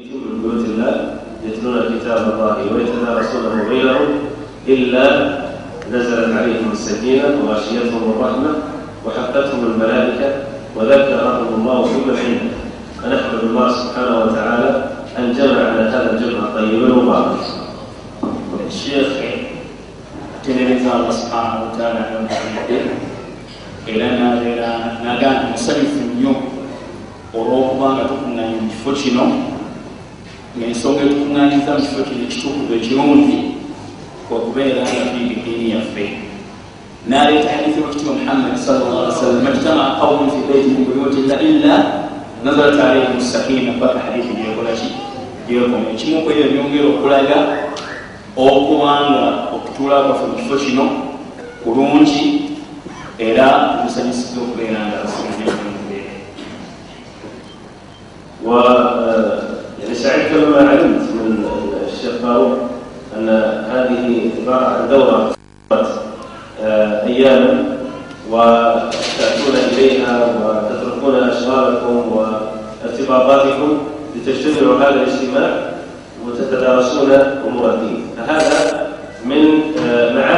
يجوم من بيوت الله يتلون كتاب الله ويتدارسونه بينهم إلا نزلت عليهم السكينة وغشيتهم الرحمة وحفتهم الملائكة وذكرهم الله في عنده فنحمد الله سبحانه وتعالى أن جمع على هذا الجمع الطيب المبارك الشيخ تلميذ الله سبحانه وتعالى على محمد era n'agamba musanyufu nnyo olw'okubanga tukuŋŋanya mu kifo kino ngaensonga etukuŋŋanyiza mu kifo kino ekitukuvu ekirungi okubeera nga tuyiga eddiini yaffe naleeta hadithi wakitiibwa muhammadi salllah sallam majtamaa qaumun fi beiti min buyutillah illa nazarat alaihim sakina paka hadithi gyekolaki gyekoma ekimu ku ebyo byongera okulaga okubanga okutuula kwaffe mu kifo kino kulungi era musanyusiza okubeera nga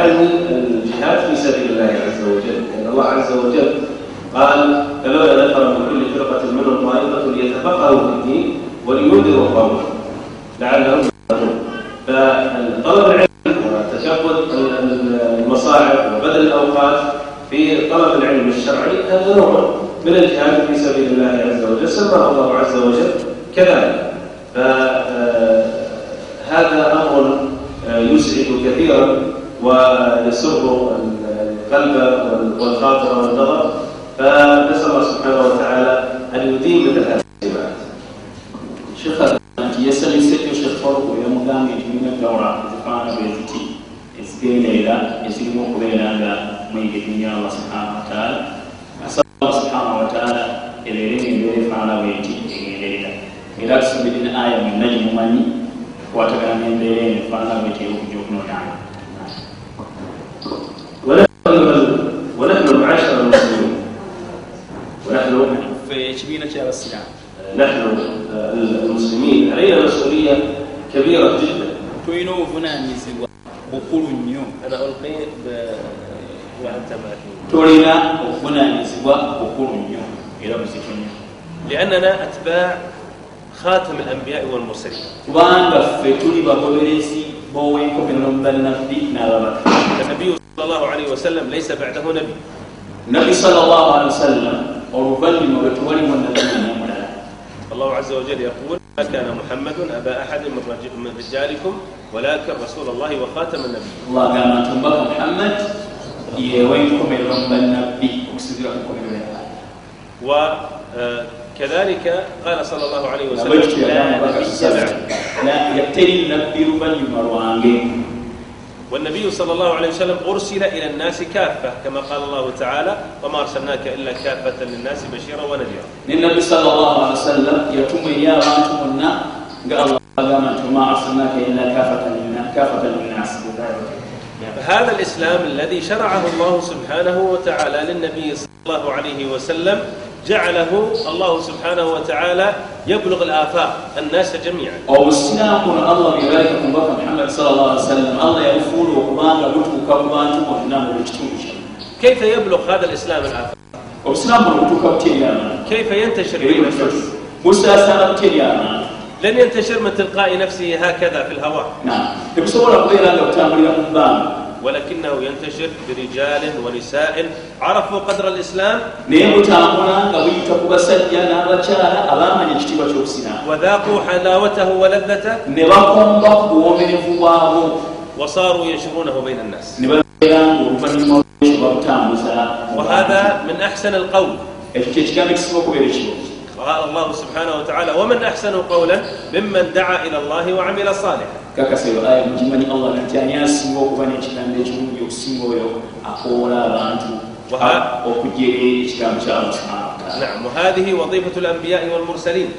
هذه من الجهاد في سبيل الله عز وجل لأن يعني الله عز وجل قال فلولا نفر من كل فرقة منهم طائفة ليتفقهوا في الدين ولينذروا قومهم لعلهم يتقون. فطلب العلم وتشغل المصاعب وبذل الأوقات في طلب العلم الشرعي هذا نوع من الجهاد في سبيل الله عز وجل سماه الله عز وجل كذلك. ويسر القلب والخاطر والنظر فنسال الله سبحانه وتعالى ان يديم من الاجتماعات. شيخ يسال يسجل شيخ فاروق ويا مدامي من الدوره زفانا بيتي ezigendeera ezirimu okubeera nga mwigirinya allah subhana wataala asaba allah subhana wataala ebeere ngaembeera efaanana bweti egenderera era tusubirira aya mwenna gyemumanyi kukwatagana n'embeera eno efaanana bweti ey'okujja okunonaana ffe ekibiina ky'abasiraamu نحن المسلمين علينا مسؤوليه كبيره جدا tulina obuvunaanyizibwa bukulu nnyo انا القي وانت ما tulina obuvunaanyizibwa bukulu nnyo era buzito nnyo لاننا اتباع خاتم الانبياء والمرسلين kubanga ffe tuli bagoberezi b'owenkomerero mu bannabbi n'ababaka النبي صلى الله عليه وسلم ليس بعده نبي nabbi salllah alihi wasallam oluvannyuma lwetubalimu nabiina mulala allahu aza wajal yaqul ma kana muhammadun aba ahadin min rijalikum walakin rasula llahi wa khatama nabiyi allah agamba nti omubaka muhammad yewenkomererwa mu bannabbi okusinzira ku nkomerero ya allah wa كذلك قال صلى الله عليه وسلم لا نبي بعد لا يبتلي النبي لبن يمر وانجيه والنبي صلى الله عليه وسلم أرسل إلى الناس كافة كما قال الله تعالى وما أرسلناك إلا كافة للناس بشيرا ونذيرا. النبي صلى الله عليه وسلم يتم يا وانتمنا قال الله وما أرسلناك إلا كافة للناس كافة للناس هذا الإسلام الذي شرعه الله سبحانه وتعالى للنبي صلى الله عليه وسلم جعله الله سبحانه وتعالى يبلغ الآفاق الناس جميعا. obusiraakuno allah byebaleka ku mubaka muhammad sallallahu alaihi wasallam allah yabufuula okubanga butuuka ku bantu bonna mu kitundu kyonna كيف يبلغ هذا الإسلام الآفاق؟ obusiraamu buno butuuka buteeri abantu كيف ينتشر في نفسه busaasaana buteeri abantu لن ينتشر من تلقاء نفسه هكذا في الهواء. نعم. tebusobola kubeera nga butambulira mu bbanga ولكنه ينتشر برجال ونساء. عرفوا قدر الإسلام؟ naye butambula nga buyita ku basajja n'abakyala abaamanya ekitiibwa ky'okusina وذاقوا حلاوته ولذته. ne bakomba ku buwomerevu bwabwo وصاروا ينشرونه بين الناس. ne babeera ngaoluvannyuma lwekyo babutambuza وهذا من أحسن القول. ekyo kyekigambo ekisinga okubeera ekirungi قال الله سبحانه وتعالى ومن أحسن قولا ممن دعا إلى الله وعمل صالحا. kakasa eyo aya mugimanyi allah nti ani asinga okuba n'ekigambo ekirungi okusinga oyo akoola abantu okujja ekigambo kya mukimanga نعم وهذه وظيفة الأنبياء والمرسلين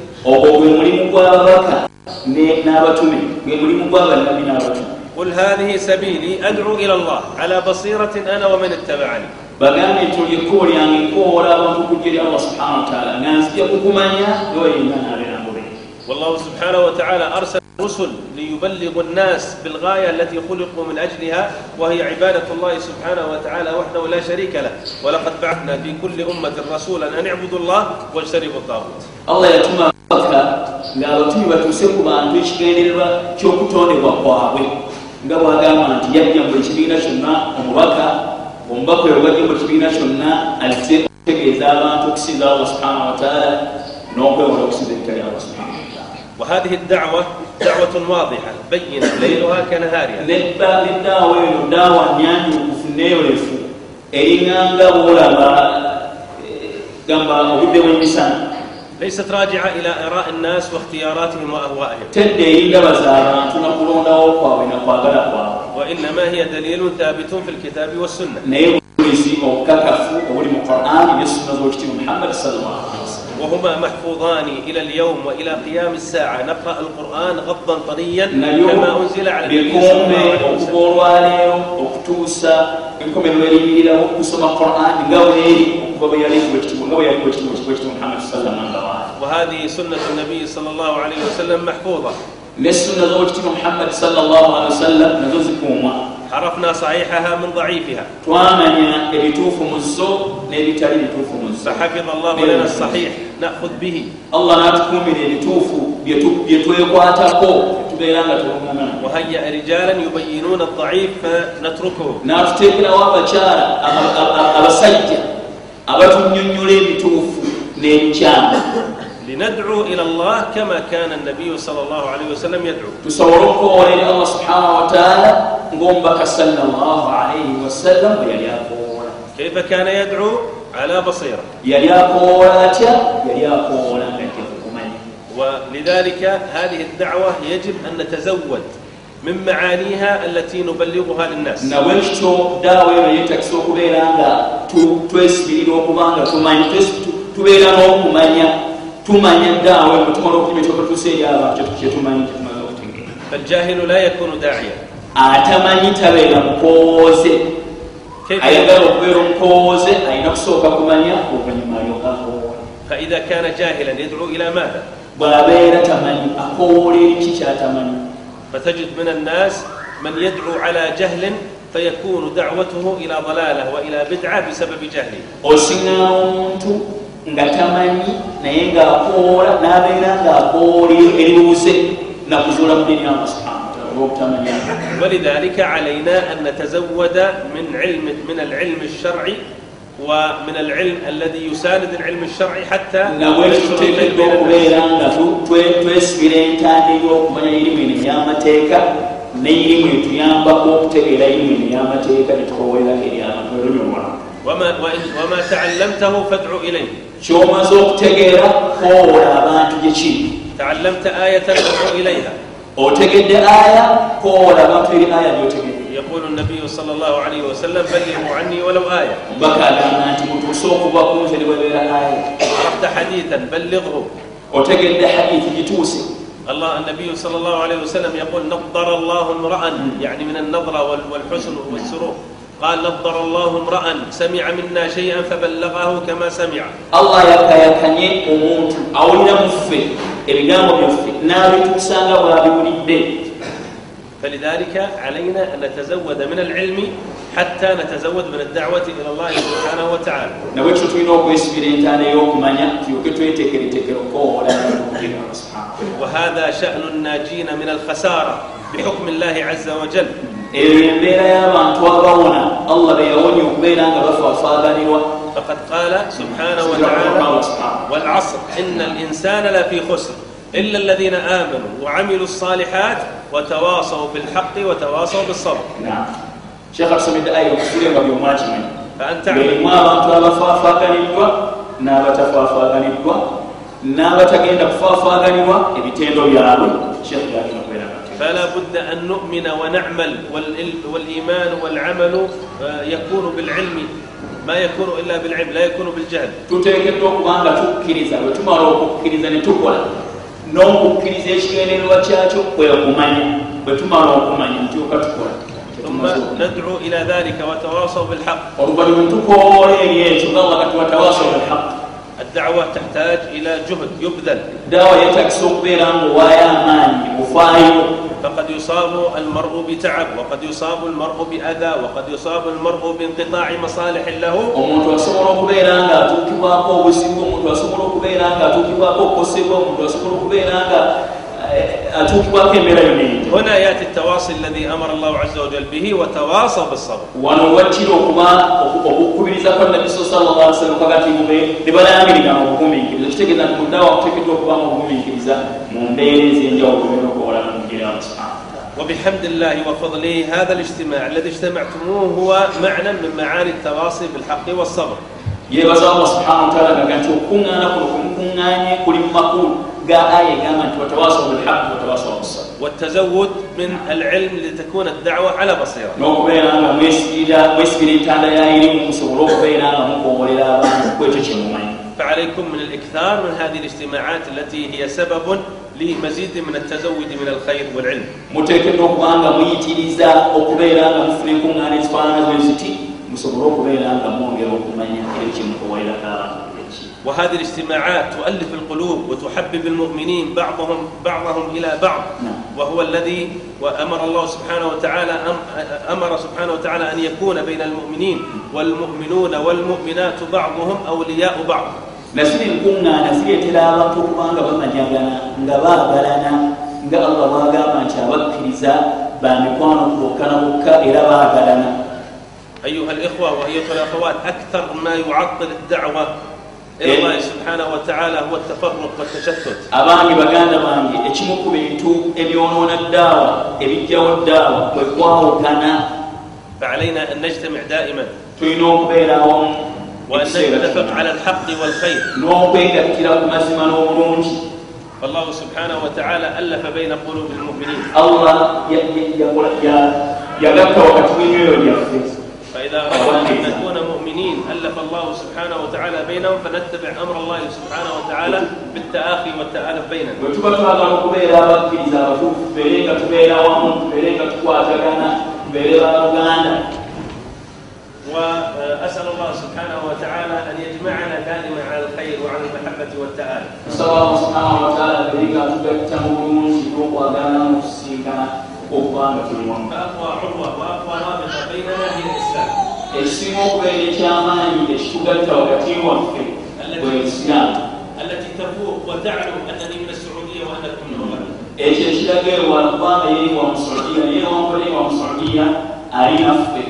قل هذه سبيلي أدعو إلى الله على بصيرة أنا ومن اتبعني bagambe nti olyekkoolyanga enkoola abantu okujja eri allah subhana wataala nga nzija kukumanya yoyenganaale والله سبحانه وتعالى أرسل الرسل ليبلغوا الناس بالغاية التي خلقوا من أجلها وهي عبادة الله سبحانه وتعالى وحده لا شريك له. ولقد بعثنا في كل أمة رسولا أن اعبدوا الله واجتنبوا الطاغوت. الله يتمى ng'abatuuyi batuuse ku bantu ekigendererwa ky'okutondebwa kwabwe nga bwagamba nti yajja mu ekibiina kyonna omubaka omubaka oyo bwajja mu ekibiina kyonna azze okutegeeza abantu okusinza allah subhanahu wataala n'okwewola okusinza ebitali allah subhana وهذه الدعوة دعوة واضحة بينة ليلها كنهارها. الدعوة eno daawa nnyanjukufu neyolefu eringanga bwolaba gamba obudde bwemisana ليست راجعة إلى آراء الناس واختياراتهم وأهوائهم. وإنما هي دليل ثابت في الكتاب والسنة. يسمى زوجتي محمد صلى الله عليه وسلم وهما محفوظان إلى اليوم وإلى قيام الساعة. نقرأ القرآن غضا طريا كما أنزل على النبي صلى الله عليه وسلم. okutuusa enkomerero eriyiririrawo okusoma quran nga bweeri okuva bwe yaliibwa ekitiibwa nga bwe yaliibwa ekitiibwa ekitiibwa ekitiibwa muhammad sallama nga waali وهذه سنة النبي صلى الله عليه وسلم محفوظة. نسنة زوجتي محمد صلى الله عليه وسلم. نزوزكم. عرفنا صحيحها من ضعيفها twamanya ebituufu mu zo n'ebitali bituufu mu zo فحفظ الله لنا الصحيح نأخذ به allah n'atukuumira ebituufu bye- bye twekwatako tubeera nga tuwungana وهيأ رجالا يبينون الضعيف فنتركه n'atuteekerawo abakyala aba- aba- abasajja abatunyonnyola ebituufu n'ebikyamu لندعو إلى الله كما كان النبي صلى الله عليه وسلم يدعو tusobole okukoola eri allah subhanahu wataala ngaomubaka salllahalaihi wasallam bwe yali akoowola kaifa kana yadcu ala basira? Yali akoowola atya? Yali akoowola nga tekukumanyi ولذلك هذه الدعوة يجب أن نتزود من معانيها التي نبلغها للناس نوشتو داوي ما يتكسو كبيرا nga twesibirira okuba nga tumanyi tubeera n'okumanya tumanya daawe mutukola okulima ekyokotuusa eri abantu kyetumanyi kyetumaze okutegeera فالجاهل لا يكون داعيا atamanyi tabeera mukowooze ayagala okubeera omukowooze alina kusooka kumanya oluvannyuma alyoka akowoole faidha kana jahilan yadulu ila maatha bw'abeera tamanyi akowoole eriki kyatamanyi? فتجد من الناس من يدعو على جهل فيكون دعوته إلى ضلالة وإلى بدعة بسبب جهله nga tamanyi naye ng'akoola n'abeera ng'akoola eribuuse nakuzuula mu dini allah subhana obutamanya walidhalika alaina an natazawada min, ilmi, min alilmi الشharci ومن العلم الذي يساند العلم الشرعي حتى wetuteekeddwa okubeera nga twesibira entandira okumanya irimu eno ey'amateeka neirimu etuyambako okutegeera irimu eno ey'amateeka netukowerera eryamatolonyolwa wama taallamtahu fadu ilaih kyomaze okutegeera kowola abantu gyekiri taallamta ayatan fadu ilaiha otegedde aya koola abantu eri aya gyotegedde yaqulu nabiyu salllahalaihiwasallam ballihu anni walau aya omubaka agamba nti mutuuse okuva kunze ne bwebeera aya arafta hadithan ballighu otegedde hadithi gituuse الله النبي صلى الله عليه وسلم يقول نظر الله امرأ يعني من النظرة والحسن والسرور قال نضر الله امرأ سمع منا شيئا فبلغه كما سمع. الله يكايكanye omuntu awulira muffe ebigambo byaffe n'abituusanga bwabiwulidde فلذلك علينا أن نتزود من العلم حتى نتزود من الدعوة إلى الله سبحانه وتعالى. Nabwekyo tulina okwesibira entaana ey'okumanya tulyoke tweteekereteekere okukowoola subhanahu وهذا شأن الناجين من الخسارة بحكم الله عز وجل. eyo embeera y'abantu abawona allah be yawonya okubeera nga bafaafaaganirwa فقد قال سبحانه وتعالى والعصر إن الإنسان لفي خسر إلا الذين آمنوا وعملوا الصالحات وتواصوا بالحق وتواصوا بالصبر sheekh atusomedde aya okusule nga byomwakimanyi فأن تعمل berimu abantu abafaafaaganiddwa n'abatafaafaaganiddwa n'abatagenda kufaafaaganirwa ebitendo byabwe sheekh yagenda kubeera nga فلا بد أن نؤمن ونعمل والإيمان والعمل يكون بالعلم. ما يكون إلا بالعلم لا يكون بالجهل. Tuteekeddwa okubanga tukkiriza bwe tumala okukkiriza ne tukola. N'okukkiriza ekigendererwa kyakyo kwe kumanya bwe tumala okumanya tulyoka tukola. ثم ندعو إلى ذلك وتواصوا بالحق oluvannyuma tukowoola eri ekyo nga wakati watawaasau bilhaq addawa tahtaj ila juhud yubdhal dawa yetagisa okubeera nga owaayo amaanyi ofaayo فقد يصاب المرء بتعب وقد يصاب المرء بأذى وقد يصاب المرء بانقطاع مصالح له. omuntu asobola okubeera nga atuukibwako obuzibu omuntu asobola okubeera nga atuukibwako okukosebwa omuntu asobola okubeera nga atuukibwako embeera yonna eyinja huna yati tawasi allahi amara llahu aza wajal bihi watawasa bisabr wano wewattira okuba okukubiriza kwa nabi salllah sallam kwagati mube ne balayamirira mu bugumiikiriza kitegeeza nti muddawa kuteekeddwa okuba mu bugumiikiriza mu mbeera ez'enjawulo gena okuwola mu mugera subhanahu وبحمد الله وفضله هذا الاجتماع الذي اجتمعتموه هو معنى من معاني التواصي بالحق والصبر. yebaza allah subhanahu wataala gaga nti okukuŋŋaana kuno kumukuŋŋaanye kuli mu makulu ga aya egamba nti watawasa bilhaqi watawasa bisabr والتزود من العلم لتكون الدعوة على بصيرة n'okubeera nga mwesigira entanda ya irimu musobole okubeera nga mukobolera abantu kwekyo kyemumanyi فعليكم من الإكثار من هذه الاجتماعات التي هي سبب لمزيد من التزود من الخير والعلم muteekeddwa okuba nga muyitiriza okubeera nga mufuna enkuŋŋaana ezifaanana bwe ziti musobole okubeera nga mwongera okumanya ebyo kyemukobolerako abantu. وهذه الاجتماعات تؤلف القلوب وتحبب المؤمنين بعضهم بعضهم إلى بعض. وهو الذي وأمر الله سبحانه وتعالى أمر سبحانه وتعالى أن يكون بين المؤمنين والمؤمنون والمؤمنات بعضهم أولياء بعض. nasiri kuŋŋaana zireetera abakko kubanga bamanyagana nga baagalana nga allah bwagamba nti abakkiriza bamikwano bokkana bokka era baagalana ayuha likhwa wayuha lakhawat akthar ma yuattil da'wa abangi baganda bange ekimu ku bintu ebyonoona ddaawa ebijjawo ddaawa kwe kwawukana tulina okubeera awamu n'okwegattira ku mazima n'obulungi فالله سبحانه وتعالى ألف بين قلوب المؤمنين الله يقول يا يا وقت فإذا أردنا أن نكون المؤمنين ألف الله سبحانه وتعالى بينهم فنتبع أمر الله سبحانه وتعالى بالتآخي والتآلف بيننا wetuba twagala okubeera abakkiriza abatuufu tubeere nga tubeera wamu tubeere nga tukwatagana tubeere baluganda وأسأل الله سبحانه وتعالى أن يجمعنا دائما على الخير وعلى المحبة والتآلف نسأل الله سبحانه وتعالى بريكا تبكته بمنشي وقوانا مسيكنا وقوانا كل واحد فأقوى عروة وأقوى رابطة بيننا هي الإسلام ekisinga okubeera ekyamaanyi ekitugatta wakati waffe bwe isiraamu التي تفوق وتعلم أنني من السعودية وأنكم من الغرب ekyo ekiraga ewala kubanga yeri wa musuudiya naye wankole wa musuudiya ali naffe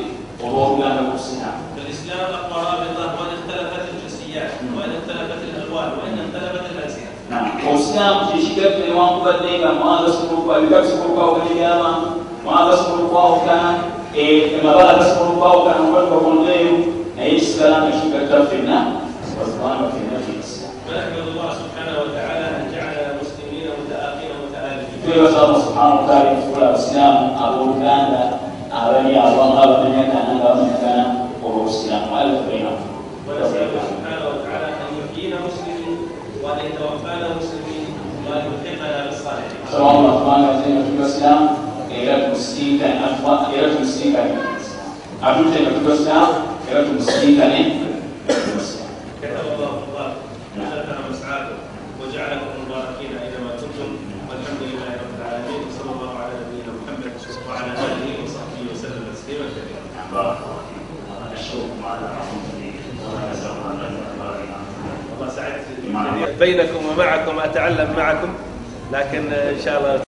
olw'oluganda lw'obusiraamu فالإسلام أقوى رابطة وإن اختلفت الجنسيات وإن اختلفت الألوان وإن اختلفت الألسنة obusiraamu kyekigatte newankubadde nga mwanga sobola ebika bisobola okwawukana ebyabantu mwanga sobola okwawukana amabala gasobola okwawukana okwetokondo eyo naye ekisigala nga kigatta ffenna wazibana ffenna twebasamu subhana wataala okufuula abasiraamu abooluganda abali abanga bamanyagana nga bamanyagana olwobusiraamu alifu bainakum سواء الله سبحانه وتعالى في الاسلام tumusinkane akuba era tumusinkane atudde nga tugasaamu era tumusinkane وجعلكم مباركين اينما كنتم والحمد لله رب العالمين وصلى الله على نبينا محمد وعلى اله وصحبه وسلم تسليما كثيرا. بارك الله فيكم ونشكركم على رحمته ونسال الله ان والله سعدت بينكم ومعكم اتعلم معكم لكن ان شاء الله